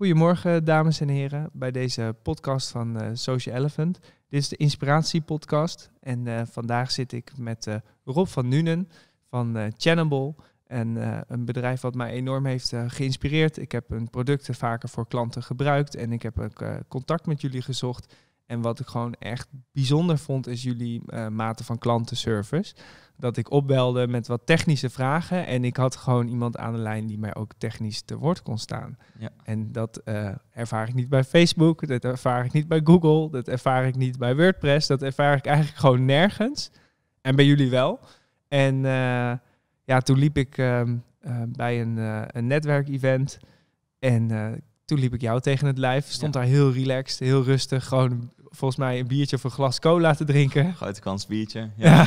Goedemorgen, dames en heren, bij deze podcast van uh, Social Elephant. Dit is de Inspiratiepodcast en uh, vandaag zit ik met uh, Rob van Nuenen van uh. En een bedrijf wat mij enorm heeft geïnspireerd. Ik heb hun producten vaker voor klanten gebruikt en ik heb ook contact met jullie gezocht. En wat ik gewoon echt bijzonder vond, is jullie mate van klantenservice dat ik opbelde met wat technische vragen. En ik had gewoon iemand aan de lijn die mij ook technisch te woord kon staan. Ja. En dat uh, ervaar ik niet bij Facebook, dat ervaar ik niet bij Google, dat ervaar ik niet bij WordPress. Dat ervaar ik eigenlijk gewoon nergens. En bij jullie wel. En uh, ja, toen liep ik uh, bij een, een netwerkevent. En toen liep ik jou tegen het lijf. Stond daar heel relaxed, heel rustig. Gewoon volgens mij een biertje of een glas cola te drinken. Grote kans biertje. Ja.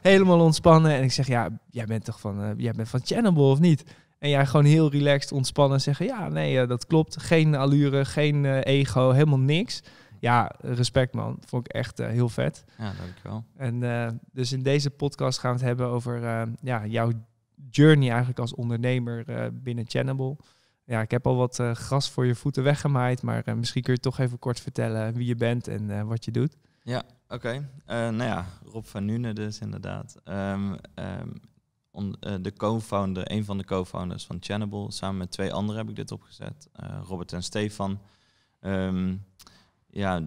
helemaal ontspannen. En ik zeg, ja, jij bent toch van, uh, jij bent van Channable of niet? En jij gewoon heel relaxed, ontspannen zeggen, ja, nee, uh, dat klopt. Geen allure, geen uh, ego, helemaal niks. Ja, respect man. Vond ik echt heel vet. Ja, dankjewel. En dus in deze podcast gaan we het hebben over ja, jouw journey eigenlijk als ondernemer binnen Channable ja, ik heb al wat uh, gras voor je voeten weggemaaid, maar uh, misschien kun je toch even kort vertellen wie je bent en wat je doet. Ja, oké. Nou ja, Rob van Nuenen dus inderdaad. Um, um, de co-founder, een van de co-founders van Channable. Samen met twee anderen heb ik dit opgezet. Robert en Stefan. Um, ja,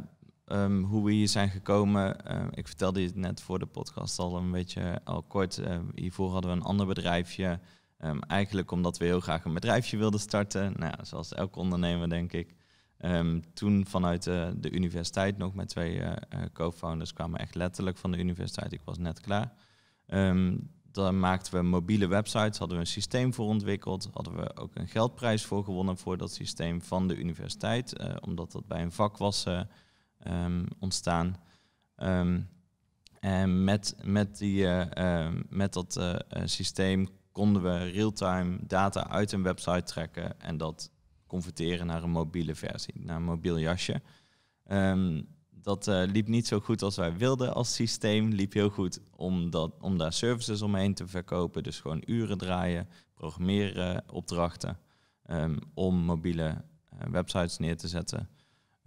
hoe we hier zijn gekomen. ik vertelde je het net voor de podcast al een beetje al kort. hiervoor hadden we een ander bedrijfje. Um, eigenlijk omdat we heel graag een bedrijfje wilden starten. Nou, zoals elke ondernemer, denk ik. Um, toen vanuit uh, de universiteit nog met twee uh, co-founders kwamen echt letterlijk van de universiteit. Ik was net klaar. Um, maakten we mobiele websites, hadden we een systeem voor ontwikkeld. Hadden we ook een geldprijs voor gewonnen voor dat systeem van de universiteit. Omdat dat bij een vak was ontstaan. en met, met, die, met dat systeem konden we real-time data uit een website trekken en dat converteren naar een mobiele versie, naar een mobiel jasje. Um, dat uh, liep niet zo goed als wij wilden als systeem. Liep heel goed om, om daar services omheen te verkopen. Dus gewoon uren draaien, programmeren opdrachten um, om mobiele uh, websites neer te zetten.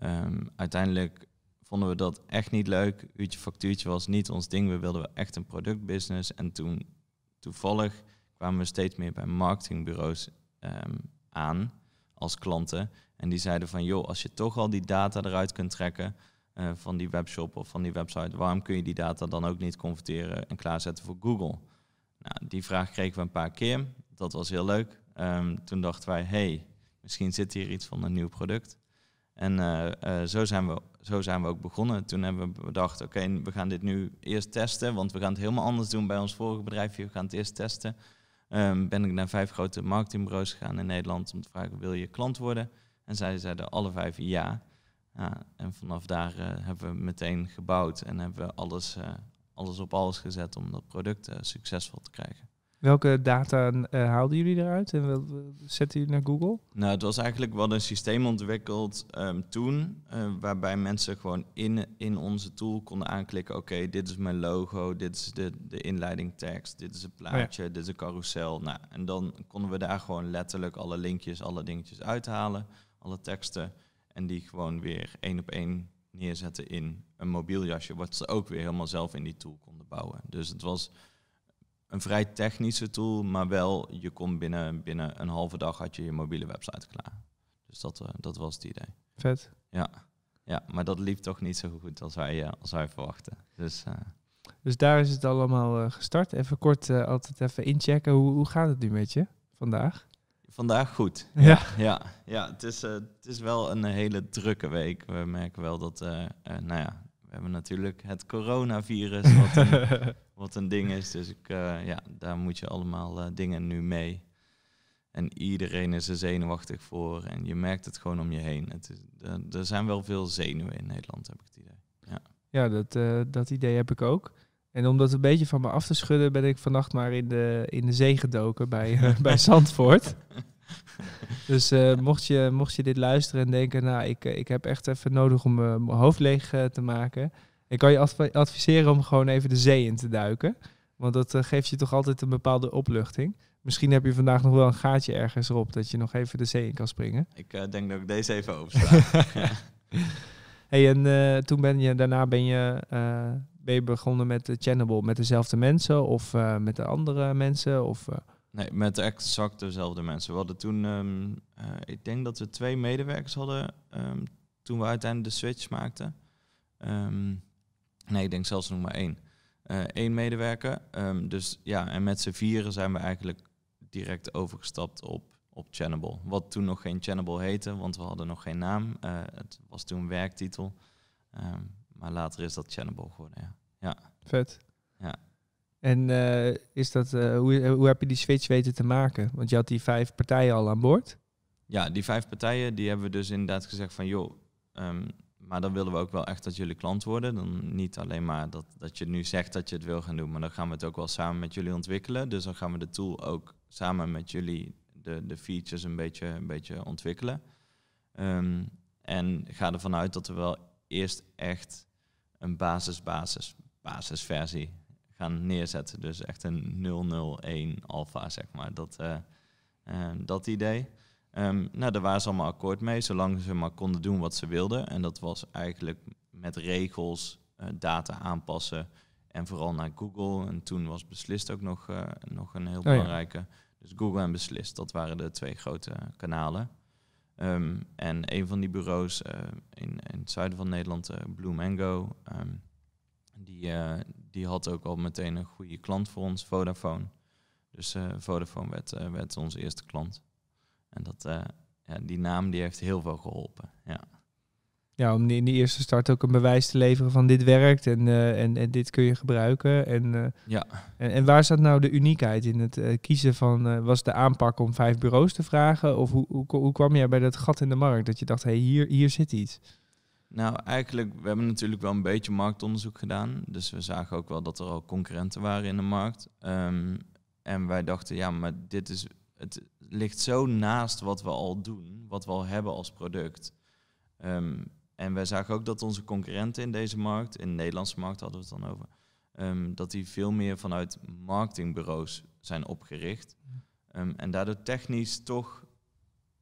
Um, uiteindelijk vonden we dat echt niet leuk. Uurtje factuurtje was niet ons ding. We wilden echt een productbusiness. En toen toevallig kwamen we steeds meer bij marketingbureaus um, aan als klanten. En die zeiden van, joh, als je toch al die data eruit kunt trekken uh, van die webshop of van die website, waarom kun je die data dan ook niet converteren en klaarzetten voor Google? Nou, die vraag kregen we een paar keer. Dat was heel leuk. Um, toen dachten wij, hey, misschien zit hier iets van een nieuw product. En uh, uh, zo, zijn we, zo zijn we ook begonnen. Toen hebben we bedacht, oké, we gaan dit nu eerst testen, want we gaan het helemaal anders doen bij ons vorige bedrijfje. We gaan het eerst testen. Um, ben ik naar vijf grote marketingbureaus gegaan in Nederland om te vragen, wil je klant worden? En zij zeiden alle vijf ja. en vanaf daar uh, hebben we meteen gebouwd en hebben we alles, uh, alles op alles gezet om dat product uh, succesvol te krijgen. Welke data uh, haalden jullie eruit en wat zetten jullie naar Google? Nou, het was eigenlijk wel een systeem ontwikkeld um, toen, uh, waarbij mensen gewoon in, in onze tool konden aanklikken: oké, dit is mijn logo, dit is de, de inleiding tekst, dit is een plaatje, oh ja. dit is een carousel. Nou, en dan konden we daar gewoon letterlijk alle linkjes, alle dingetjes uithalen, alle teksten, en die gewoon weer één op één neerzetten in een mobiel jasje, wat ze ook weer helemaal zelf in die tool konden bouwen. Dus het was een vrij technische tool, maar wel, je kon binnen, binnen een halve dag had je je mobiele website klaar. Dus dat, uh, dat was het idee. Vet. Ja. ja, maar dat liep toch niet zo goed als wij, uh, als wij verwachten. Dus, uh, dus daar is het allemaal gestart. Even kort altijd even inchecken. Hoe, hoe gaat het nu met je vandaag? Vandaag goed. Ja, ja, ja het, is, het is wel een hele drukke week. We merken wel dat, nou ja, we hebben natuurlijk het coronavirus, wat een, wat een ding is. Dus ik, uh, ja, daar moet je allemaal uh, dingen nu mee. En iedereen is er zenuwachtig voor. En je merkt het gewoon om je heen. Het is, er, er zijn wel veel zenuwen in Nederland, heb ik het idee. Ja, ja dat, uh, dat idee heb ik ook. En om dat een beetje van me af te schudden, ben ik vannacht maar in de, in de zee gedoken bij, bij Zandvoort. dus uh, mocht, je, mocht je dit luisteren en denken, nou, ik, ik heb echt even nodig om uh, mijn hoofd leeg uh, te maken. Ik kan je adv adviseren om gewoon even de zee in te duiken. Want dat geeft je toch altijd een bepaalde opluchting. Misschien heb je vandaag nog wel een gaatje ergens erop dat je nog even de zee in kan springen. Ik eh, denk dat ik deze even oversla. ja. Hey, en eh, toen ben je, daarna ben je, eh, ben je begonnen met de Channable met dezelfde mensen of eh, met de andere mensen? Of, eh, Nee, met exact dezelfde mensen. We hadden toen, ehm, eh, ik denk dat we twee medewerkers hadden ehm, toen we uiteindelijk de switch maakten. Ehm, nee, ik denk zelfs nog maar één. Eén medewerker. Ehm, dus ja, en met z'n vieren zijn we eigenlijk direct overgestapt op, op Channable. Wat toen nog geen Channable heette, want we hadden nog geen naam. Eh, het was toen werktitel. Ehm, maar later is dat Channable geworden, ja. vet. Ja. En eh, is dat, eh, hoe, hoe heb je die switch weten te maken? Want je had die vijf partijen al aan boord. Ja, die vijf partijen, die hebben we dus inderdaad gezegd van joh, ehm, maar dan willen we ook wel echt dat jullie klant worden. Dan niet alleen maar dat, dat je nu zegt dat je het wil gaan doen, maar dan gaan we het ook wel samen met jullie ontwikkelen. Dus dan gaan we de tool ook samen met jullie de, de features een beetje, een beetje ontwikkelen. Ehm, en ga ervan uit dat we wel eerst echt een basis-basis basisversie gaan neerzetten. Dus echt een 001 alpha, zeg maar. Dat, eh, eh, dat idee. Ehm, nou, daar waren ze allemaal akkoord mee, zolang ze maar konden doen wat ze wilden. En dat was eigenlijk met regels, eh, data aanpassen en vooral naar Google. En toen was Beslist ook nog, eh, nog een heel ja. belangrijke. Dus Google en Beslist, dat waren de twee grote kanalen. Ehm, en een van die bureaus eh, in, in het zuiden van Nederland, Blue Mango, ehm, die, die had ook al meteen een goede klant voor ons, Vodafone. Dus Vodafone werd, werd onze eerste klant. En dat, eh, ja, die naam die heeft heel veel geholpen. Ja. Ja, om in die eerste start ook een bewijs te leveren van dit werkt en, eh, en, en dit kun je gebruiken. En, eh, ja, en, en waar zat nou de uniekheid in het kiezen van, was de aanpak om vijf bureaus te vragen? Of hoe, hoe, hoe kwam jij bij dat gat in de markt dat je dacht, hé, hey, hier, hier zit iets? nou eigenlijk, we hebben natuurlijk wel een beetje marktonderzoek gedaan. Dus we zagen ook wel dat er al concurrenten waren in de markt. Ehm, en wij dachten, ja, maar dit is, het ligt zo naast wat we al doen, wat we al hebben als product. Ehm, en wij zagen ook dat onze concurrenten in deze markt, in de Nederlandse markt hadden we het dan over, ehm, dat die veel meer vanuit marketingbureaus zijn opgericht. Ehm, en daardoor technisch toch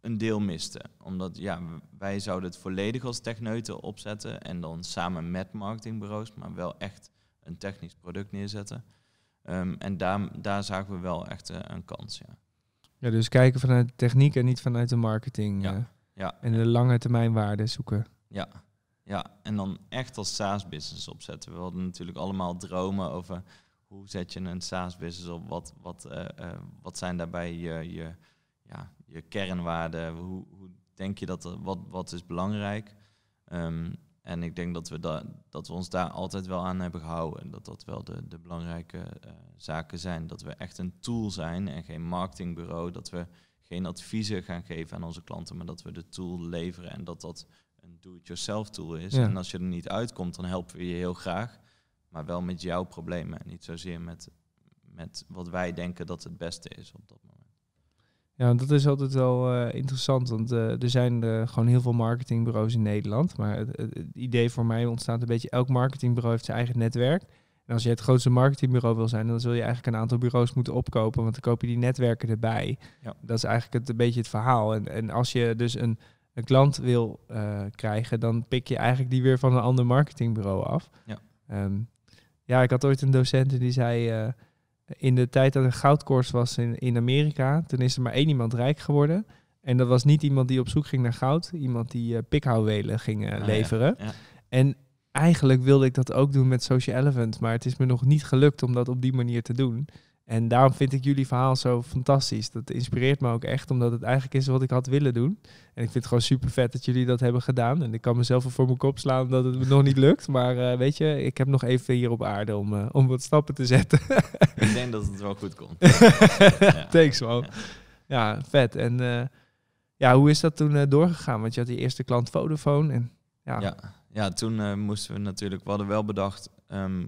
een deel misten. Omdat ja, wij zouden het volledig als techneuten opzetten en dan samen met marketingbureaus, maar wel echt een technisch product neerzetten. En daar, daar zagen we wel echt eh, een kans, ja. Ja, dus kijken vanuit de techniek en niet vanuit de marketing. Ja. eh, Ja, en de lange termijn waarde zoeken. Ja, ja, en dan echt als SaaS-business opzetten. We hadden natuurlijk allemaal dromen over hoe zet je een SaaS-business op, wat, wat, eh, eh, wat zijn daarbij je, je, ja, je kernwaarden, hoe, hoe denk je dat, wat, wat is belangrijk. Ehm, en ik denk dat we, da dat we ons daar altijd wel aan hebben gehouden. En dat dat wel de, de belangrijke eh, zaken zijn. Dat we echt een tool zijn en geen marketingbureau. Dat we geen adviezen gaan geven aan onze klanten, maar dat we de tool leveren en dat dat een do-it-yourself tool is. Ja. En als je er niet uitkomt, dan helpen we je heel graag. Maar wel met jouw problemen en niet zozeer met, met wat wij denken dat het beste is op dat moment. Ja, dat is altijd wel eh, interessant, want eh, er zijn eh, gewoon heel veel marketingbureaus in Nederland. Maar het, idee voor mij ontstaat een beetje, elk marketingbureau heeft zijn eigen netwerk. En als je het grootste marketingbureau wil zijn, dan zul je eigenlijk een aantal bureaus moeten opkopen, want dan koop je die netwerken erbij. Ja. Dat is eigenlijk het, een beetje het verhaal. En, en als je dus een, een klant wil krijgen, dan pik je eigenlijk die weer van een ander marketingbureau af. Ja. Ehm, ja, ik had ooit een docent en die zei... in de tijd dat er goudkoers was in, in Amerika, toen is er maar één iemand rijk geworden. En dat was niet iemand die op zoek ging naar goud, iemand die pikhouwelen ging eh, Ah, ja. leveren. Ja. En eigenlijk wilde ik dat ook doen met Social Elephant, maar het is me nog niet gelukt om dat op die manier te doen. En daarom vind ik jullie verhaal zo fantastisch. Dat inspireert me ook echt, omdat het eigenlijk is wat ik had willen doen. En ik vind het gewoon super vet dat jullie dat hebben gedaan. En ik kan mezelf wel voor mijn kop slaan dat het me nog niet lukt. Maar eh, weet je, ik heb nog even hier op aarde om, eh, om wat stappen te zetten. Ik denk dat het wel goed komt. Thanks man. Ja, vet. En eh, ja, hoe is dat toen doorgegaan? Want je had die eerste klant Vodafone. En, ja. Ja, ja toen moesten we natuurlijk, we hadden wel bedacht, ehm,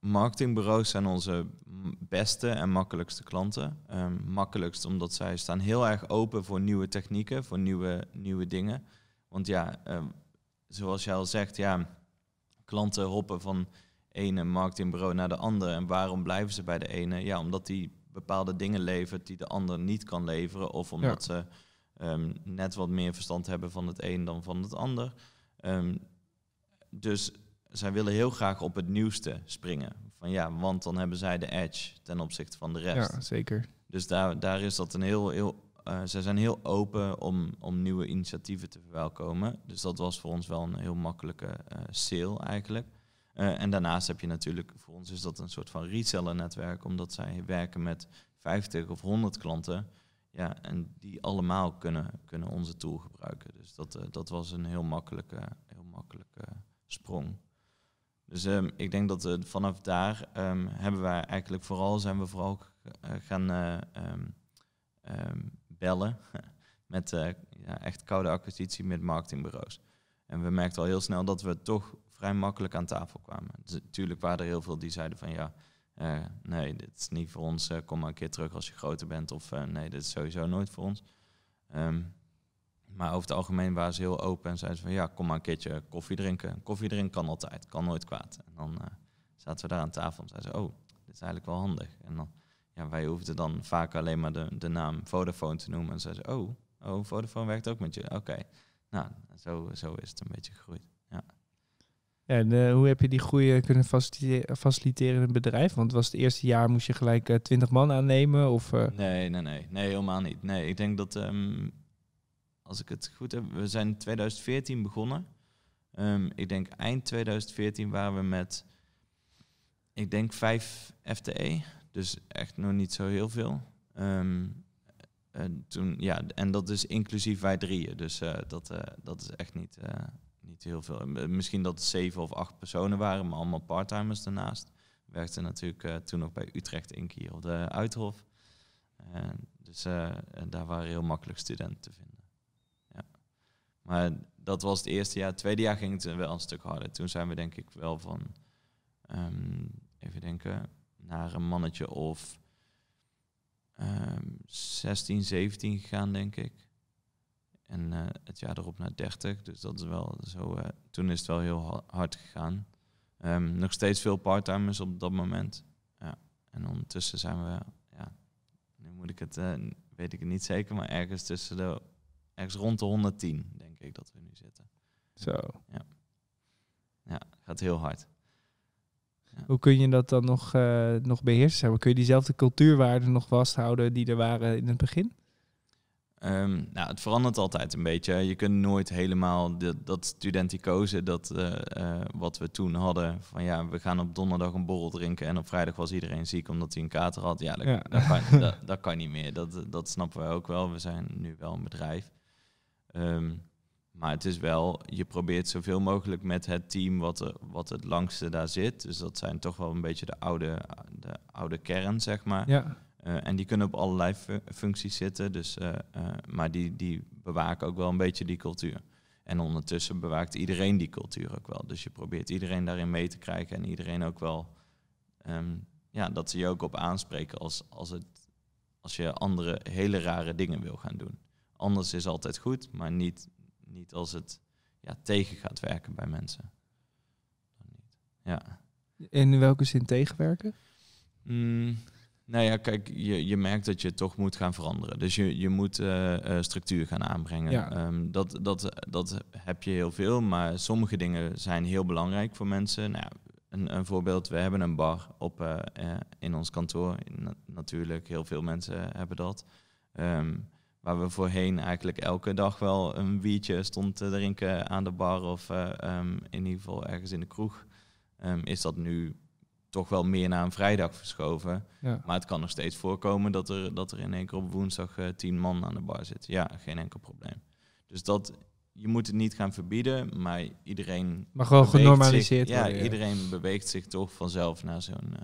marketingbureaus zijn onze beste en makkelijkste klanten. Ehm, makkelijkst omdat zij staan heel erg open voor nieuwe technieken, voor nieuwe, nieuwe dingen. Want ja, ehm, zoals jij al zegt, ja, klanten hoppen van ene marketingbureau naar de andere. En waarom blijven ze bij de ene? Ja, omdat die bepaalde dingen levert die de ander niet kan leveren. Of omdat ze ehm, net wat meer verstand hebben van het een dan van het ander. Dus zij willen heel graag op het nieuwste springen. Van ja, want dan hebben zij de edge ten opzichte van de rest. Ja, zeker. Dus daar, daar is dat een heel, heel uh, zij zijn heel open om, om nieuwe initiatieven te verwelkomen. Dus dat was voor ons wel een heel makkelijke uh, sale eigenlijk. Uh, en daarnaast heb je natuurlijk, voor ons is dat een soort van reseller netwerk, omdat zij werken met 50 of 100 klanten. Ja, en die allemaal kunnen, kunnen onze tool gebruiken. Dus dat, dat was een heel makkelijke, heel makkelijke sprong. Dus um, ik denk dat uh, vanaf daar um, hebben wij eigenlijk vooral zijn we vooral uh, gaan uh, um, bellen met ja, echt koude acquisitie met marketingbureaus. En we merkten al heel snel dat we toch vrij makkelijk aan tafel kwamen. Dus, natuurlijk waren er heel veel die zeiden van ja, nee, dit is niet voor ons. kom maar een keer terug als je groter bent. Of nee, dit is sowieso nooit voor ons. Maar over het algemeen waren ze heel open en zeiden ze van ja, kom maar een keertje koffie drinken. Koffie drinken kan altijd, kan nooit kwaad. En dan uh, zaten we daar aan tafel en zeiden ze, oh, dit is eigenlijk wel handig. En dan, ja, wij hoefden dan vaak alleen maar de, de naam Vodafone te noemen. En zeiden ze, oh, oh, Vodafone werkt ook met je. Oké, nou, zo, zo is het een beetje gegroeid. Ja. Ja, en uh, hoe heb je die groei kunnen faciliteren, faciliteren in het bedrijf? Want was het eerste jaar moest je gelijk uh, 20 man aannemen? Of, uh... Nee, nee, nee, nee, helemaal niet. Nee, ik denk dat um, als ik het goed heb, we zijn in 2014 begonnen. Um, ik denk eind 2014 waren we met, ik denk vijf FTE, dus echt nog niet zo heel veel. Um, en toen, ja, en dat is inclusief wij drieën, dus uh, dat, uh, dat is echt niet, uh, niet heel veel. Misschien dat het zeven of acht personen waren, maar allemaal parttimers daarnaast. We werkten natuurlijk toen nog bij Utrecht Inkie op de Uithof. dus daar waren heel makkelijk studenten te vinden. Maar dat was het eerste jaar. Het tweede jaar ging het wel een stuk harder. Toen zijn we denk ik wel van, um, even denken, naar een mannetje of um, 16, 17 gegaan, denk ik. En uh, het jaar erop naar 30. Dus dat is wel zo. Uh, toen is het wel heel hard gegaan. Um, nog steeds veel parttimers op dat moment. Ja. En ondertussen zijn we, ja, nu moet ik het, uh, weet ik het niet zeker, maar ergens tussen de ergens rond de 110, denk ik dat we nu zitten. Zo. Ja, ja gaat heel hard. Ja. Hoe kun je dat dan nog, uh, nog beheersen? Kun je diezelfde cultuurwaarden nog vasthouden die er waren in het begin? Um, nou, het verandert altijd een beetje. Je kunt nooit helemaal de, dat studenticoze, dat uh, uh, wat we toen hadden, van ja, we gaan op donderdag een borrel drinken en op vrijdag was iedereen ziek omdat hij een kater had. Ja, dat, ja. dat, kan, dat, dat, kan, niet meer. Dat, dat snappen wij ook wel. We zijn nu wel een bedrijf. Um, maar het is wel, je probeert zoveel mogelijk met het team wat, er, wat het langste daar zit. Dus dat zijn toch wel een beetje de oude, de oude kern, zeg maar. Ja. Uh, en die kunnen op allerlei fu functies zitten. Dus, uh, uh, maar die, die bewaken ook wel een beetje die cultuur. En ondertussen bewaakt iedereen die cultuur ook wel. Dus je probeert iedereen daarin mee te krijgen. En iedereen ook wel, um, ja, dat ze je ook op aanspreken als, als, het, als je andere hele rare dingen wil gaan doen anders is altijd goed, maar niet, niet als het ja, tegen gaat werken bij mensen. Ja. In welke zin tegenwerken? Mm, nou ja, kijk, je, je merkt dat je toch moet gaan veranderen. Dus je, je moet uh, uh, structuur gaan aanbrengen. Ja. Um, dat, dat, dat heb je heel veel, maar sommige dingen zijn heel belangrijk voor mensen. Nou, een, een voorbeeld, we hebben een bar op, uh, in ons kantoor. Na natuurlijk, heel veel mensen hebben dat. Um, Waar we voorheen eigenlijk elke dag wel een biertje stond te drinken aan de bar of uh, um, in ieder geval ergens in de kroeg. Um, is dat nu toch wel meer naar een vrijdag verschoven. Ja. Maar het kan nog steeds voorkomen dat er, dat er in één keer op woensdag uh, tien man aan de bar zit. Ja, geen enkel probleem. Dus dat, je moet het niet gaan verbieden, maar iedereen... Mag wel genormaliseerd zich, worden. Ja, iedereen beweegt zich toch vanzelf naar zo'n uh,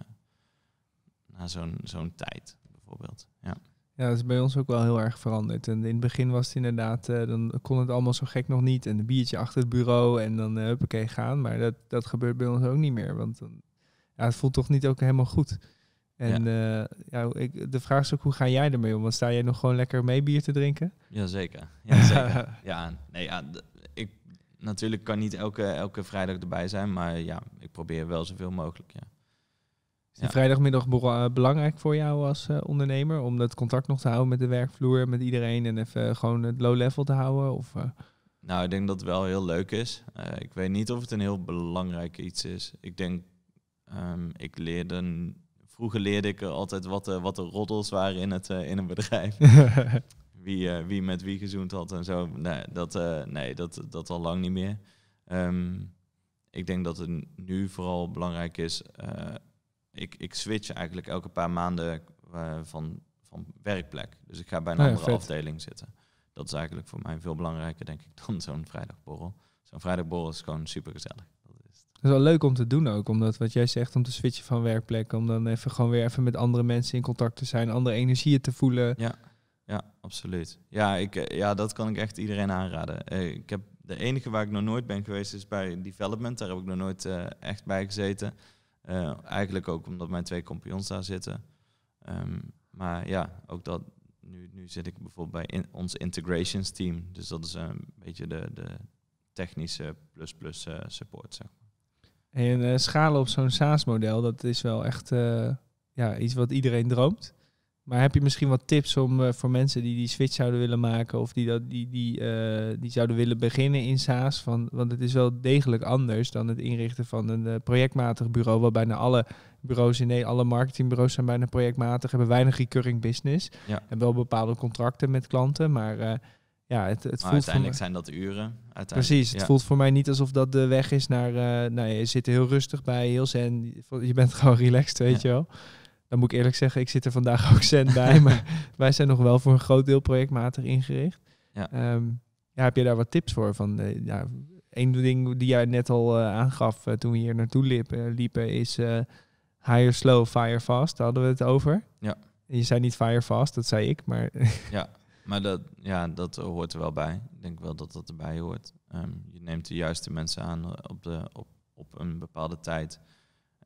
naar zo'n zo'n tijd, bijvoorbeeld. Ja. Ja, dat is bij ons ook wel heel erg veranderd. En in het begin was het inderdaad, uh, dan kon het allemaal zo gek nog niet. En een biertje achter het bureau en dan uh, huppakee gaan. Maar dat, dat gebeurt bij ons ook niet meer. Want dan, ja, het voelt toch niet ook helemaal goed. En ja. Uh, ja, ik, de vraag is ook, hoe ga jij ermee om? Want sta jij nog gewoon lekker mee bier te drinken? Jazeker. Ja, zeker. ja, nee, ja, ik natuurlijk kan niet elke, elke vrijdag erbij zijn. Maar ja, ik probeer wel zoveel mogelijk, ja. Is vrijdagmiddag belangrijk voor jou als ondernemer? Om dat contact nog te houden met de werkvloer, met iedereen en even gewoon het low level te houden? Of, Nou, ik denk dat het wel heel leuk is. ik weet niet of het een heel belangrijk iets is. Ik denk, um, ik leerde vroeger leerde ik altijd wat, de, wat de roddels waren in, het, in een bedrijf. wie, uh, wie met wie gezoend had en zo. Nee, dat, uh, nee, dat, dat al lang niet meer. Um, ik denk dat het nu vooral belangrijk is. Ik, ik switch eigenlijk elke paar maanden van, van werkplek. Dus ik ga bij een oh andere afdeling zitten. Dat is eigenlijk voor mij veel belangrijker, denk ik, dan zo'n vrijdagborrel. Zo'n vrijdagborrel is gewoon super gezellig. Dat is wel leuk om te doen ook, omdat wat jij zegt, om te switchen van werkplek, om dan even gewoon weer even met andere mensen in contact te zijn, andere energieën te voelen. Ja. Ja, absoluut. Ja, ik, eh, ja, dat kan ik echt iedereen aanraden. Eh, ik heb de enige waar ik nog nooit ben geweest is bij development. Daar heb ik nog nooit uh, echt bij gezeten. Eigenlijk ook omdat mijn twee compagnons daar zitten. Um, maar ja, ook dat. Nu, nu zit ik bijvoorbeeld bij ons integrations team. Dus dat is een beetje de, de technische plus plus support. Zeg maar. En schalen op zo'n SaaS-model, dat is wel echt ja, iets wat iedereen droomt. Maar heb je misschien wat tips om uh, voor mensen die die switch zouden willen maken of die, dat, die, die, uh, die zouden willen beginnen in SaaS? Van, want het is wel degelijk anders dan het inrichten van een uh, projectmatig bureau, waar bijna alle bureaus in nee, alle marketingbureaus zijn bijna projectmatig, hebben weinig recurring business. Ja. En wel bepaalde contracten met klanten, maar ja, het, het voelt uiteindelijk zijn dat uren. Precies, het voelt voor mij niet alsof dat de weg is naar, nou, je zit er heel rustig bij, heel zen, je bent gewoon relaxed, weet je wel. Dan moet ik eerlijk zeggen, ik zit er vandaag ook cent bij. maar wij zijn nog wel voor een groot deel projectmatig ingericht. Ja. Ehm, ja, heb je daar wat tips voor? Van, uh, ja, een ding die jij net al uh, aangaf uh, toen we hier naartoe liepen, liepen is hire slow, fire fast. Daar hadden we het over. Ja. je zei niet fire fast, dat zei ik, maar... ja, maar dat, ja, dat hoort er wel bij. Ik denk wel dat dat erbij hoort. Um, je neemt de juiste mensen aan op, de, op, op een bepaalde tijd.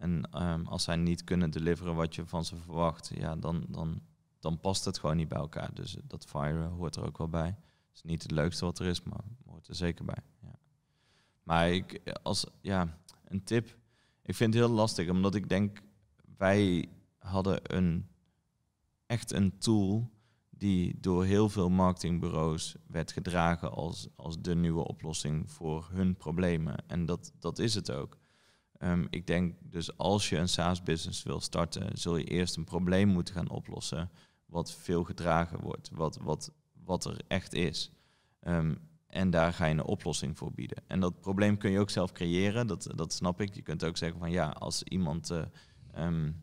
En um, als zij niet kunnen deliveren wat je van ze verwacht, ja, dan, dan, dan past het gewoon niet bij elkaar. Dus dat fire hoort er ook wel bij. Het is niet het leukste wat er is, maar hoort er zeker bij. Ja. Maar ik, als, ja, een tip. Ik vind het heel lastig, omdat ik denk, wij hadden een, echt een tool die door heel veel marketingbureaus werd gedragen als, als de nieuwe oplossing voor hun problemen. En dat, dat is het ook. Um, ik denk dus als je een SaaS-business wil starten, zul je eerst een probleem moeten gaan oplossen wat veel gedragen wordt, wat, wat, wat er echt is. Um, en daar ga je een oplossing voor bieden. En dat probleem kun je ook zelf creëren, dat, dat snap ik. Je kunt ook zeggen van ja, als iemand, uh, um,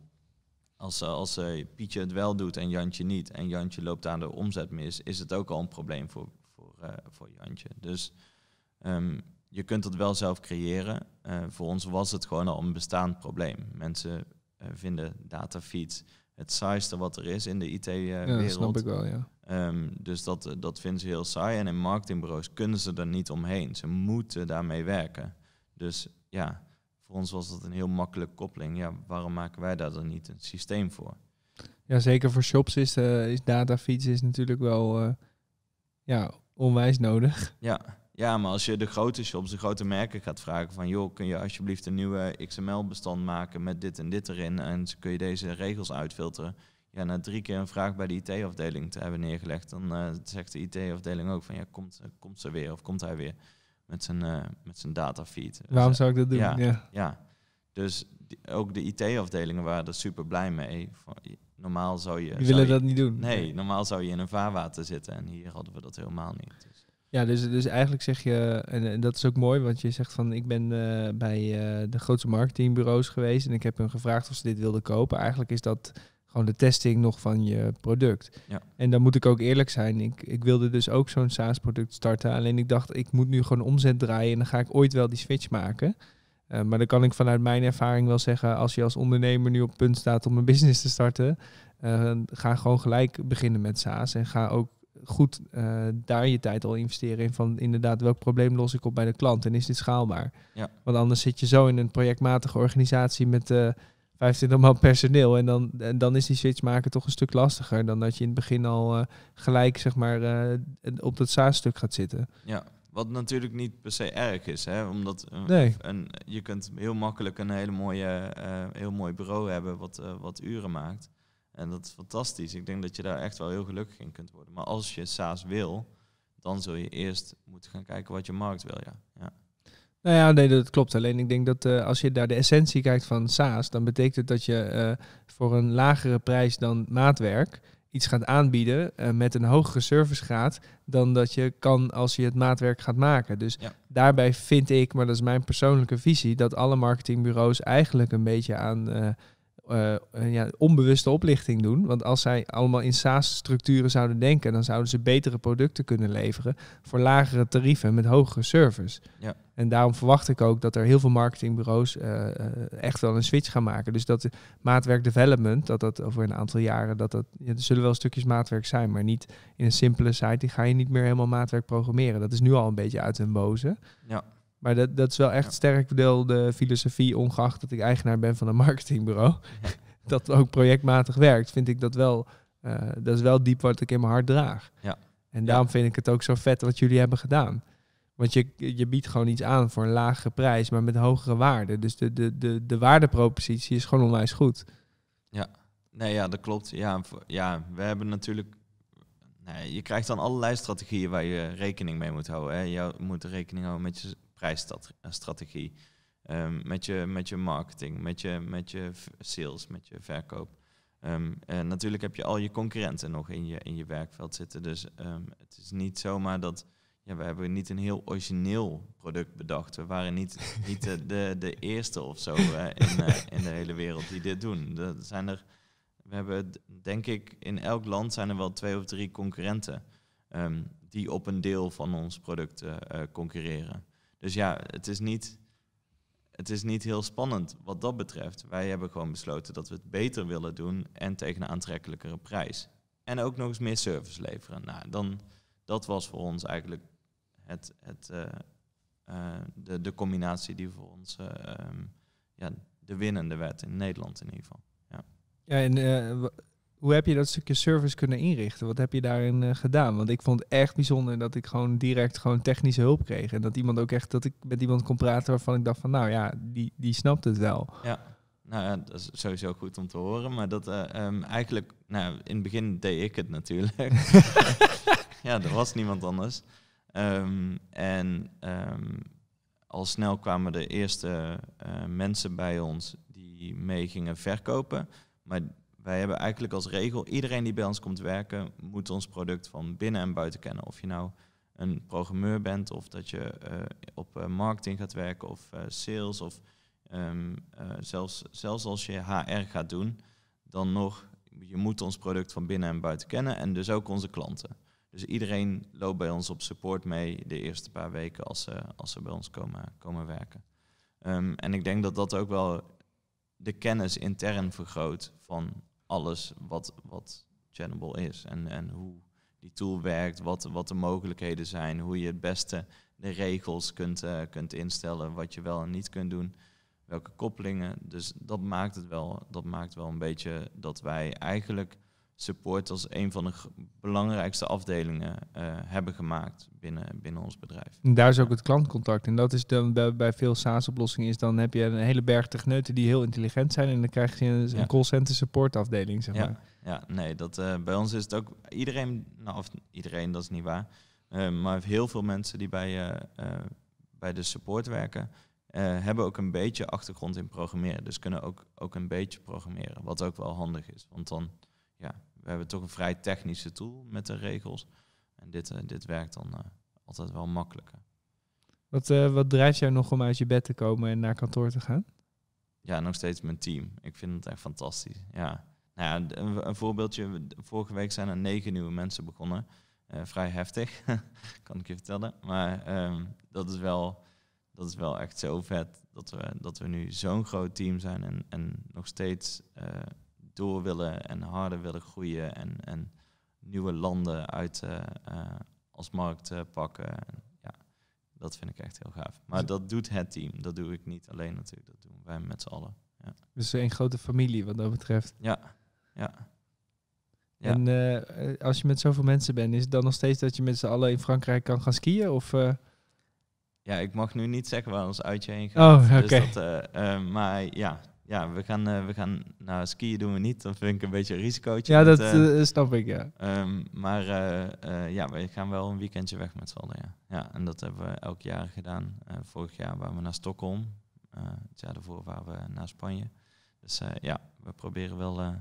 als, als uh, Pietje het wel doet en Jantje niet, en Jantje loopt aan de omzet mis, is het ook al een probleem voor, voor, voor Jantje. Dus je kunt het wel zelf creëren. Uh, voor ons was het gewoon al een bestaand probleem. Mensen uh, vinden datafeeds het saaiste wat er is in de IT-wereld. Uh, ja, snap ik wel, ja. Um, dus dat, dat vinden ze heel saai. En in marketingbureaus kunnen ze er niet omheen. Ze moeten daarmee werken. Dus ja, voor ons was dat een heel makkelijke koppeling. Ja, waarom maken wij daar dan niet een systeem voor? Ja, zeker voor shops is, uh, is datafeeds is natuurlijk wel ja, onwijs nodig. Ja, ja, maar als je de grote shops, de grote merken gaat vragen van... joh, kun je alsjeblieft een nieuwe XML-bestand maken met dit en dit erin... en kun je deze regels uitfilteren... Ja, na drie keer een vraag bij de IT-afdeling te hebben neergelegd... dan uh, zegt de IT-afdeling ook van... ja, komt, komt ze weer of komt hij weer met zijn, uh, met zijn datafeed. Waarom zou ik dat doen? Ja, ja. dus ook de IT-afdelingen waren er super blij mee. Normaal zou je... Die willen dat niet doen. Nee, normaal zou je in een vaarwater zitten... en hier hadden we dat helemaal niet. Dus. Ja, dus, dus eigenlijk zeg je, en, dat is ook mooi, want je zegt van ik ben uh, bij uh, de grootste marketingbureaus geweest en ik heb hun gevraagd of ze dit wilden kopen. Eigenlijk is dat gewoon de testing nog van je product. Ja. En dan moet ik ook eerlijk zijn, ik, ik wilde dus ook zo'n SaaS-product starten. Alleen ik dacht, ik moet nu gewoon omzet draaien en dan ga ik ooit wel die switch maken. Uh, maar dan kan ik vanuit mijn ervaring wel zeggen, als je als ondernemer nu op punt staat om een business te starten, ga gewoon gelijk beginnen met SaaS en ga ook goed uh, daar je tijd al investeren in van inderdaad welk probleem los ik op bij de klant en is dit schaalbaar? Ja. Want anders zit je zo in een projectmatige organisatie met uh, 25 man personeel en dan, en dan is die switch maken toch een stuk lastiger dan dat je in het begin al uh, gelijk zeg maar op dat SaaS-stuk gaat zitten. Ja, Wat natuurlijk niet per se erg is, hè? omdat eh, Nee. een, je kunt heel makkelijk een hele mooie, eh, heel mooi bureau hebben wat, eh, wat uren maakt. En dat is fantastisch. Ik denk dat je daar echt wel heel gelukkig in kunt worden. Maar als je SaaS wil, dan zul je eerst moeten gaan kijken wat je markt wil. Ja. Ja. Nou ja, nee, dat klopt. Alleen ik denk dat eh, als je naar de essentie kijkt van SaaS, dan betekent het dat je eh, voor een lagere prijs dan maatwerk iets gaat aanbieden eh, met een hogere servicegraad dan dat je kan als je het maatwerk gaat maken. Dus Ja. daarbij vind ik, maar dat is mijn persoonlijke visie, dat alle marketingbureaus eigenlijk een beetje aan eh, ja, onbewuste oplichting doen. Want als zij allemaal in SaaS-structuren zouden denken, dan zouden ze betere producten kunnen leveren voor lagere tarieven met hogere service. Ja. En daarom verwacht ik ook dat er heel veel marketingbureaus eh, echt wel een switch gaan maken. Dus dat de maatwerk development, dat dat over een aantal jaren, dat dat, ja, er zullen wel stukjes maatwerk zijn, maar niet in een simpele site, die ga je niet meer helemaal maatwerk programmeren. Dat is nu al een beetje uit hun boze. Ja. Maar dat, dat is wel echt Ja. sterk deel de filosofie, ongeacht dat ik eigenaar ben van een marketingbureau. Ja. dat ook projectmatig werkt, vind ik dat wel, eh, dat is wel diep wat ik in mijn hart draag. Ja. En daarom vind ik het ook zo vet wat jullie hebben gedaan. Want je, je biedt gewoon iets aan voor een lagere prijs, maar met hogere waarde. Dus de, de, de, de waardepropositie is gewoon onwijs goed. Nee, ja, dat klopt. Ja, voor- ja we hebben natuurlijk... Nee, je krijgt dan allerlei strategieën waar je rekening mee moet houden. Hè. Je moet rekening houden met je prijsstrategie. ehm, met, je, met je marketing, met je, met je sales, met je verkoop. Ehm, en natuurlijk heb je al je concurrenten nog in je, in je werkveld zitten. Dus ehm, het is niet zomaar dat... Ja, we hebben niet een heel origineel product bedacht. We waren niet, niet de, de, de eerste of zo eh, in, eh, in de hele wereld die dit doen. Er zijn er we hebben, denk ik, in elk land zijn er wel twee of drie concurrenten die op een deel van ons product eh, eh, concurreren. Dus ja, het is, niet, het is niet heel spannend wat dat betreft. Wij hebben gewoon besloten dat we het beter willen doen en tegen een aantrekkelijkere prijs. En ook nog eens meer service leveren. Nou, dan, dat was voor ons eigenlijk het, het, eh, eh, de, de combinatie die voor ons eh, ehm, ja, de winnende werd in Nederland in ieder geval. Ja, en eh, wa- hoe heb je dat stukje service kunnen inrichten? Wat heb je daarin eh, gedaan? Want ik vond het echt bijzonder dat ik gewoon direct gewoon technische hulp kreeg. En dat iemand ook echt, dat ik met iemand kon praten waarvan ik dacht van, nou ja, die, die snapt het wel. Nou ja, dat is sowieso goed om te horen. Maar dat eh, ehm, eigenlijk, nou, in het begin deed ik het natuurlijk. ja, er was niemand anders. Ehm, en ehm, al snel kwamen de eerste eh, mensen bij ons die mee gingen verkopen. Maar wij hebben eigenlijk als regel, iedereen die bij ons komt werken, moet ons product van binnen en buiten kennen. Of je nou een programmeur bent, of dat je eh, op eh, marketing gaat werken, of eh, sales, of Ehm, eh, zelfs, zelfs als je HR gaat doen, dan nog, je moet ons product van binnen en buiten kennen en dus ook onze klanten. Dus iedereen loopt bij ons op support mee de eerste paar weken als ze, als ze bij ons komen, komen werken. Ehm, en ik denk dat dat ook wel de kennis intern vergroot van alles wat, wat Channable is. En, en hoe die tool werkt, wat, wat de mogelijkheden zijn, hoe je het beste de regels kunt, eh, kunt instellen, wat je wel en niet kunt doen welke koppelingen. Dus dat maakt het wel, dat maakt wel een beetje dat wij eigenlijk support als een van de belangrijkste afdelingen eh, hebben gemaakt binnen, binnen ons bedrijf. En daar is ook het klantcontact. En dat is dan bij, bij veel SaaS-oplossingen is dan heb je een hele berg techneuten die heel intelligent zijn. En dan krijg je een, Ja. callcenter support afdeling, zeg maar. Ja, ja, nee, dat, eh, bij ons is het ook iedereen, nou of iedereen, dat is niet waar, eh, maar heel veel mensen die bij, bij de support werken, hebben ook een beetje achtergrond in programmeren. Dus kunnen ook, ook een beetje programmeren, wat ook wel handig is. Want dan, ja, we hebben toch een vrij technische tool met de regels. En dit, eh, dit werkt dan eh, altijd wel makkelijker. Wat, eh, wat drijft jou nog om uit je bed te komen en naar kantoor te gaan? Ja, nog steeds mijn team. Ik vind het echt fantastisch. Ja. Nou ja, een, een voorbeeldje. Vorige week zijn er negen nieuwe mensen begonnen. Vrij heftig, kan ik je vertellen. Maar ehm, dat, is wel, dat is wel echt zo vet dat we, dat we nu zo'n groot team zijn en, en nog steeds door willen en harder willen groeien en, en nieuwe landen uit eh, eh, als markt eh, pakken. En ja, dat vind ik echt heel gaaf. Maar dat doet het team. Dat doe ik niet alleen natuurlijk. Dat doen wij met z'n allen. Dus een grote familie wat dat betreft. Ja, ja. Ja. En als je met zoveel mensen bent, is het dan nog steeds dat je met z'n allen in Frankrijk kan gaan skiën? Of, Ja, ik mag nu niet zeggen waar ons uitje heen gaat. Oh, Dus oké. maar ja, ja we, gaan, eh, we gaan... Nou, skiën doen we niet. Dat vind ik een beetje een risicootje. Ja, dat eh, eh, snap ik, ja. Ehm, maar ja, we gaan wel een weekendje weg met z'n allen, ja. ja. En dat hebben we elk jaar gedaan. Vorig jaar waren we naar Stockholm. Het jaar daarvoor waren we naar Spanje. Dus ja, we proberen wel eh,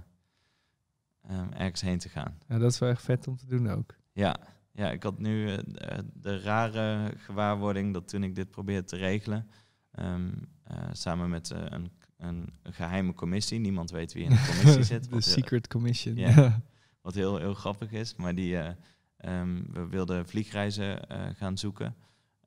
ehm, ergens heen te gaan. ja. Dat is wel echt vet om te doen ook. Ja, ja ik had nu de- rare gewaarwording dat toen ik dit probeerde te regelen, ehm, eh, samen met een, een geheime commissie, niemand weet wie in de commissie zit. De heel- Secret Commission. Ja. Wat heel, heel grappig is. Maar die, eh, ehm, we wilden vliegreizen eh, gaan zoeken.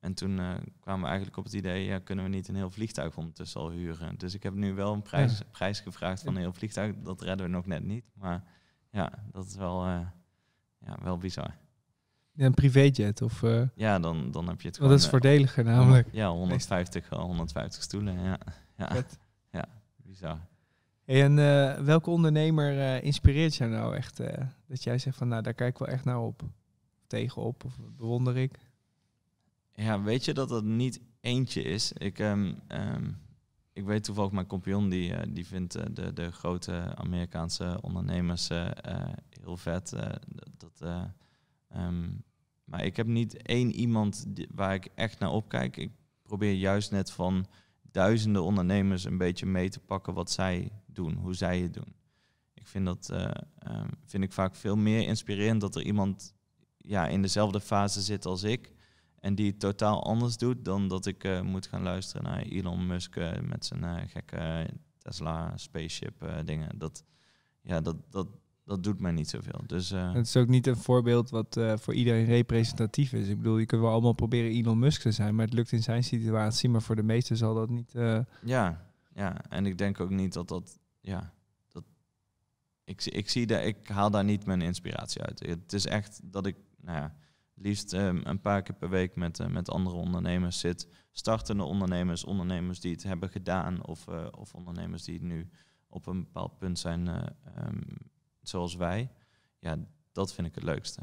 En toen eh, kwamen we eigenlijk op het idee, ja, kunnen we niet een heel vliegtuig ondertussen al huren? Dus ik heb nu wel een prijs, Ja. prijs gevraagd van een heel vliegtuig. Dat redden we nog net niet. Maar ja, dat is wel, ja, wel bizar. Een privéjet of... Ja, dan, dan heb je het gewoon... dat is voordeliger namelijk. Ja, 150, eh, 150 stoelen. Ja, ja. Vet. Ja bizar. Hey, en eh, welke ondernemer eh, inspireert jou nou echt? eh, dat jij zegt van, nou, daar kijk ik wel echt naar op. Tegenop, of bewonder ik. Ja, weet je dat het niet eentje is? Ik, ehm, ehm, ik weet toevallig, mijn compagnon die, die vindt de, de grote Amerikaanse ondernemers heel vet. dat, dat, eh, ehm, maar ik heb niet één iemand waar ik echt naar opkijk. Ik probeer juist net van duizenden ondernemers een beetje mee te pakken wat zij doen, hoe zij het doen. Ik vind dat eh, ehm, vind ik vaak veel meer inspirerend dat er iemand ja, in dezelfde fase zit als ik. En die het totaal anders doet dan dat ik eh, moet gaan luisteren naar Elon Musk eh, met zijn gekke Tesla spaceship dingen. Dat, ja, dat, dat, dat doet mij niet zoveel. Dus eh, Het is ook niet een voorbeeld wat eh, voor iedereen representatief is. Ik bedoel, je kunt wel allemaal proberen Elon Musk te zijn, maar het lukt in zijn situatie. Maar voor de meesten zal dat niet... eh, ja, ja, en ik denk ook niet dat dat, ja, dat ik, zie- ik zie daar, ik haal daar niet mijn inspiratie uit. Het is echt dat ik, nou ja, liefst ehm, een paar keer per week met, met andere ondernemers zit. Startende ondernemers, ondernemers die het hebben gedaan of, of ondernemers die nu op een bepaald punt zijn eh, ehm, zoals wij. Ja, dat vind ik het leukste.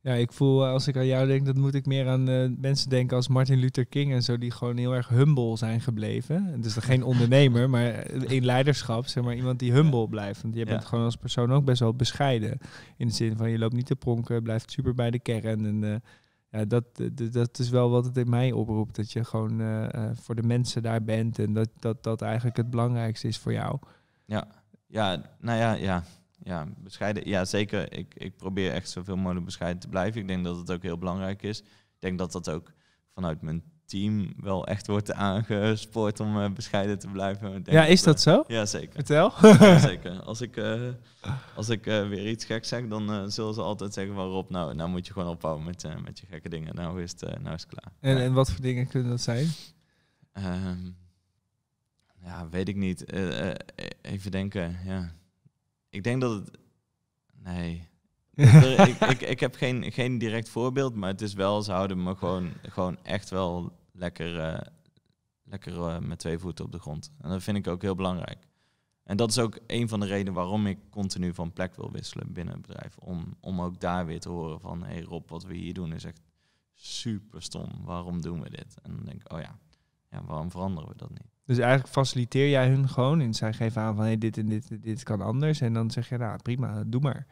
Ja, ik voel eh, als ik aan jou denk, dat moet ik meer aan eh, mensen denken als Martin Luther King en zo, die gewoon heel erg humble zijn gebleven. Dus geen ondernemer, maar in leiderschap, zeg maar iemand die humble blijft. Want je Ja. bent gewoon als persoon ook best wel bescheiden. In de zin van je loopt niet te pronken, blijft super bij de kern. En eh, ja, dat, eh, dat is wel wat het in mij oproept. Dat je gewoon eh, eh, voor de mensen daar bent en dat, dat dat eigenlijk het belangrijkste is voor jou. Ja, ja nou ja, ja, ja, bescheiden. Ja, zeker. Ik, ik probeer echt zoveel mogelijk bescheiden te blijven. Ik denk dat het ook heel belangrijk is. Ik denk dat dat ook vanuit mijn team wel echt wordt aangespoord om eh, bescheiden te blijven. Denk Ja, is dat zo? Ja, zeker. Vertel. Ja, zeker. Als ik, eh, als ik eh, weer iets geks zeg, dan zullen ze altijd zeggen waarop. Nou, nou moet je gewoon ophouden met, met je gekke dingen. Nou is het, nou is het klaar. En, Ja. en wat voor dingen kunnen dat zijn? Ehm, ja, weet ik niet. Eh, eh, even denken, ja. Ik denk dat het... Nee. Er- ik, ik, ik heb geen, geen direct voorbeeld, maar het is wel, ze houden me gewoon, gewoon echt wel lekker, eh, lekker eh, met twee voeten op de grond. En dat vind ik ook heel belangrijk. En dat is ook een van de redenen waarom ik continu van plek wil wisselen binnen het bedrijf. Om, om ook daar weer te horen van, hé hey Rob, wat we hier doen is echt super stom. Waarom doen we dit? En dan denk ik, oh ja, ja waarom veranderen we dat niet? Dus eigenlijk faciliteer jij hun gewoon en zij geven aan van hey, dit en dit, dit kan anders. En dan zeg je, nou prima, doe maar.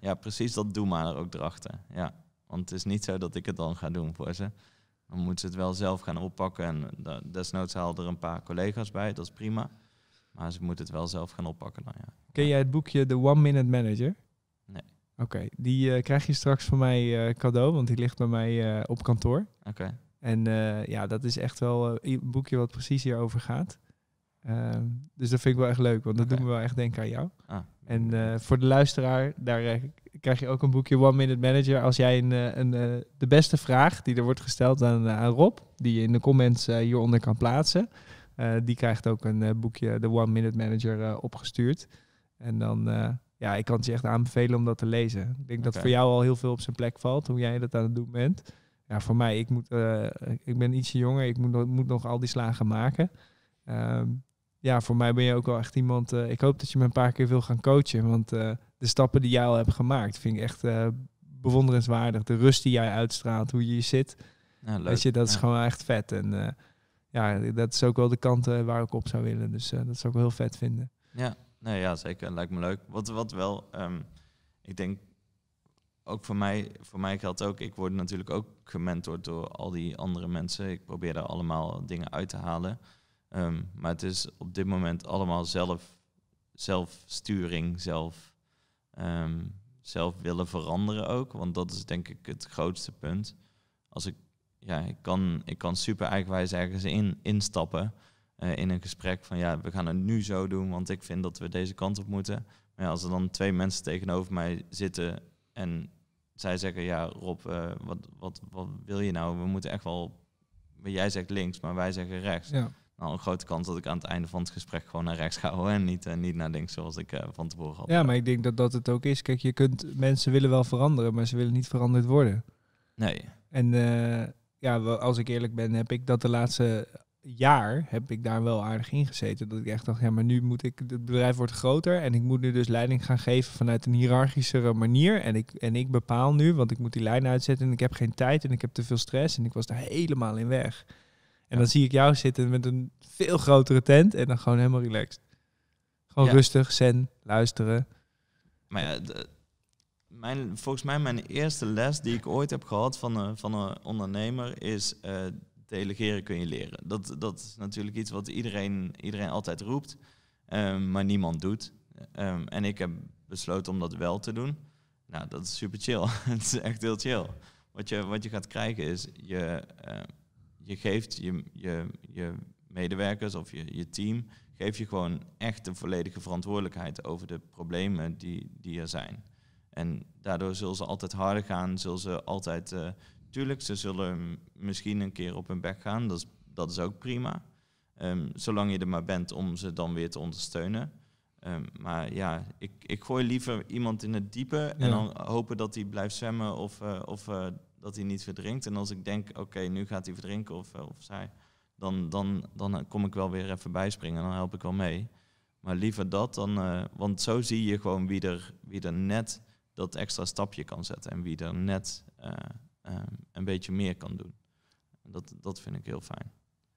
Ja, precies dat doe maar er ook erachter. Ja. Want het is niet zo dat ik het dan ga doen voor ze. Dan moeten ze het wel zelf gaan oppakken. En da- desnoods haal er een paar collega's bij, dat is prima. Maar ze moeten het wel zelf gaan oppakken dan, ja. Ken jij het boekje The One Minute Manager? Nee. Oké, die eh, krijg je straks van mij eh, cadeau, want die ligt bij mij eh, op kantoor. Oké. En eh, ja, dat is echt wel eh, een boekje wat precies hierover gaat. Ehm, dus dat vind ik wel echt leuk, want dat Oké. doet me wel echt denken aan jou. Ah. En eh, voor de luisteraar, daar eh, krijg je ook een boekje One Minute Manager. Als jij een, eh, een, eh, de beste vraag die er wordt gesteld aan, eh, aan Rob, die je in de comments eh, hieronder kan plaatsen, eh, die krijgt ook een eh, boekje, de One Minute Manager, eh, opgestuurd. En dan, eh, ja, ik kan het je echt aanbevelen om dat te lezen. Ik denk dat voor jou al heel veel op zijn plek valt, hoe jij dat aan het doen bent. Ja, voor mij, ik, moet, eh, ik ben ietsje jonger, ik moet, nog- moet nog al die slagen maken. Ehm, ja, voor mij ben je ook wel echt iemand. eh, ik hoop dat je me een paar keer wil gaan coachen. Want eh, de stappen die jij al hebt gemaakt, vind ik echt bewonderenswaardig. De rust die jij uitstraalt, hoe je hier zit. Ja, leuk. Weet je, dat is Ja. gewoon echt vet. En ja, dat is ook wel de kant waar ik op zou willen. Dus dat zou ik wel heel vet vinden. Ja, nee, ja, zeker. Lijkt me leuk. Wat, wat wel, ehm, ik denk, ook voor mij, voor mij geldt ook, ik word natuurlijk ook gementord door al die andere mensen. Ik probeer daar allemaal dingen uit te halen. Ehm, maar het is op dit moment allemaal zelf, zelfsturing, zelf, ehm, zelf willen veranderen ook. Want dat is denk ik het grootste punt. Als ik, ja, ik kan, ik kan super eigenwijs ergens in, instappen eh, in een gesprek van ja, we gaan het nu zo doen, want ik vind dat we deze kant op moeten. Maar ja, als er dan twee mensen tegenover mij zitten en zij zeggen ja, Rob, eh, wat, wat, wat wil je nou? We moeten echt wel, jij zegt links, maar wij zeggen rechts. Ja. Nou, een grote kans dat ik aan het einde van het gesprek gewoon naar rechts ga hoor, en niet, eh, niet naar links zoals ik eh, van tevoren had. ja, maar ik denk dat dat het ook is. Kijk, je kunt, mensen willen wel veranderen, maar ze willen niet veranderd worden. Nee, En ja, als ik eerlijk ben, heb ik dat de laatste jaar heb ik daar wel aardig in gezeten. Dat ik echt dacht, ja, maar nu moet ik, het bedrijf wordt groter en ik moet nu dus leiding gaan geven vanuit een hiërarchischere manier. En ik, en ik bepaal nu, want ik moet die lijn uitzetten en ik heb geen tijd en ik heb te veel stress en ik was daar helemaal in weg. En Ja. dan zie ik jou zitten met een veel grotere tent en dan gewoon helemaal relaxed. Gewoon Ja. rustig, zen, luisteren. Maar ja, de- mijn, volgens mij mijn eerste les die ik ooit heb gehad van een, van een ondernemer is eh, delegeren kun je leren. Dat, dat is natuurlijk iets wat iedereen, iedereen altijd roept, ehm, maar niemand doet. Ehm, en ik heb besloten om dat wel te doen. Nou, dat is super chill. Het is echt heel chill. Wat je, wat je gaat krijgen is, je, eh, je geeft je, je, je medewerkers of je, je team, geef je gewoon echt de volledige verantwoordelijkheid over de problemen die, die er zijn. En daardoor zullen ze altijd harder gaan, zullen ze altijd, eh, tuurlijk, ze zullen misschien een keer op hun bek gaan, dat is, dat is ook prima. Ehm, zolang je er maar bent om ze dan weer te ondersteunen. Ehm, maar ja, ik, ik gooi liever iemand in het diepe en dan hopen dat hij blijft zwemmen of, eh, of eh, dat hij niet verdrinkt. En als ik denk, oké, nu gaat hij verdrinken of, eh, of zij, dan, dan, dan kom ik wel weer even bijspringen en dan help ik wel mee. Maar liever dat dan, want zo zie je gewoon wie er, wie er net dat extra stapje kan zetten en wie er net eh, eh, een beetje meer kan doen. Dat, dat vind ik heel fijn.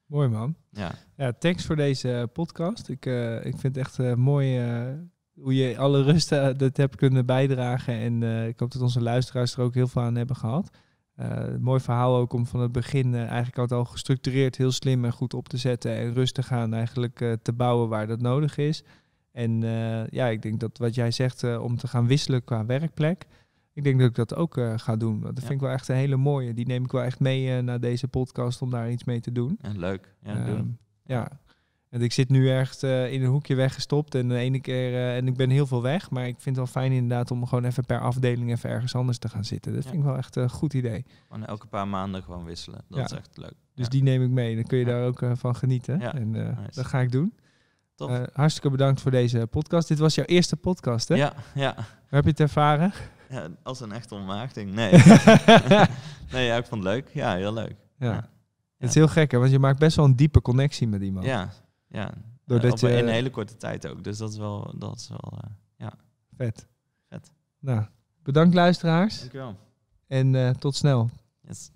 Mooi man. Ja, Ja, thanks voor deze podcast. Ik, eh, ik vind het echt eh, mooi eh, hoe je alle rust dat hebt kunnen bijdragen. En ik hoop dat onze luisteraars er ook heel veel aan hebben gehad. Eh, mooi verhaal ook om van het begin eigenlijk al, al gestructureerd, heel slim en goed op te zetten. En rustig aan eigenlijk te bouwen waar dat nodig is. En ja, ik denk dat wat jij zegt om te gaan wisselen qua werkplek. Ik denk dat ik dat ook eh, ga doen. Dat Ja. vind ik wel echt een hele mooie. Die neem ik wel echt mee eh, naar deze podcast om daar iets mee te doen. en leuk. Ja, doen. ja. En ik zit nu echt eh, in een hoekje weggestopt en de ene keer en ik ben heel veel weg, maar ik vind het wel fijn inderdaad om gewoon even per afdeling even ergens anders te gaan zitten. Dat Ja. vind ik wel echt een goed idee. Gewoon elke paar maanden gewoon wisselen. Dat is echt leuk. Dus die neem ik mee. Dan kun je daar ook van genieten. En Nice. dat ga ik doen. Hartstikke bedankt voor deze podcast. Dit was jouw eerste podcast, hè? Ja, ja. Hoe heb je het ervaren? ja, als een echte ontmaagding. Nee. nee, ja, ik vond het leuk. Ja, heel leuk. ja. Ja. Het is heel gek, hè? Want je maakt best wel een diepe connectie met iemand. Ja, ja. Doordat je- in een hele korte tijd ook. Dus dat is wel, dat is wel eh, Vet. Vet. Nou, bedankt luisteraars Dankjewel. en eh, tot snel. Yes.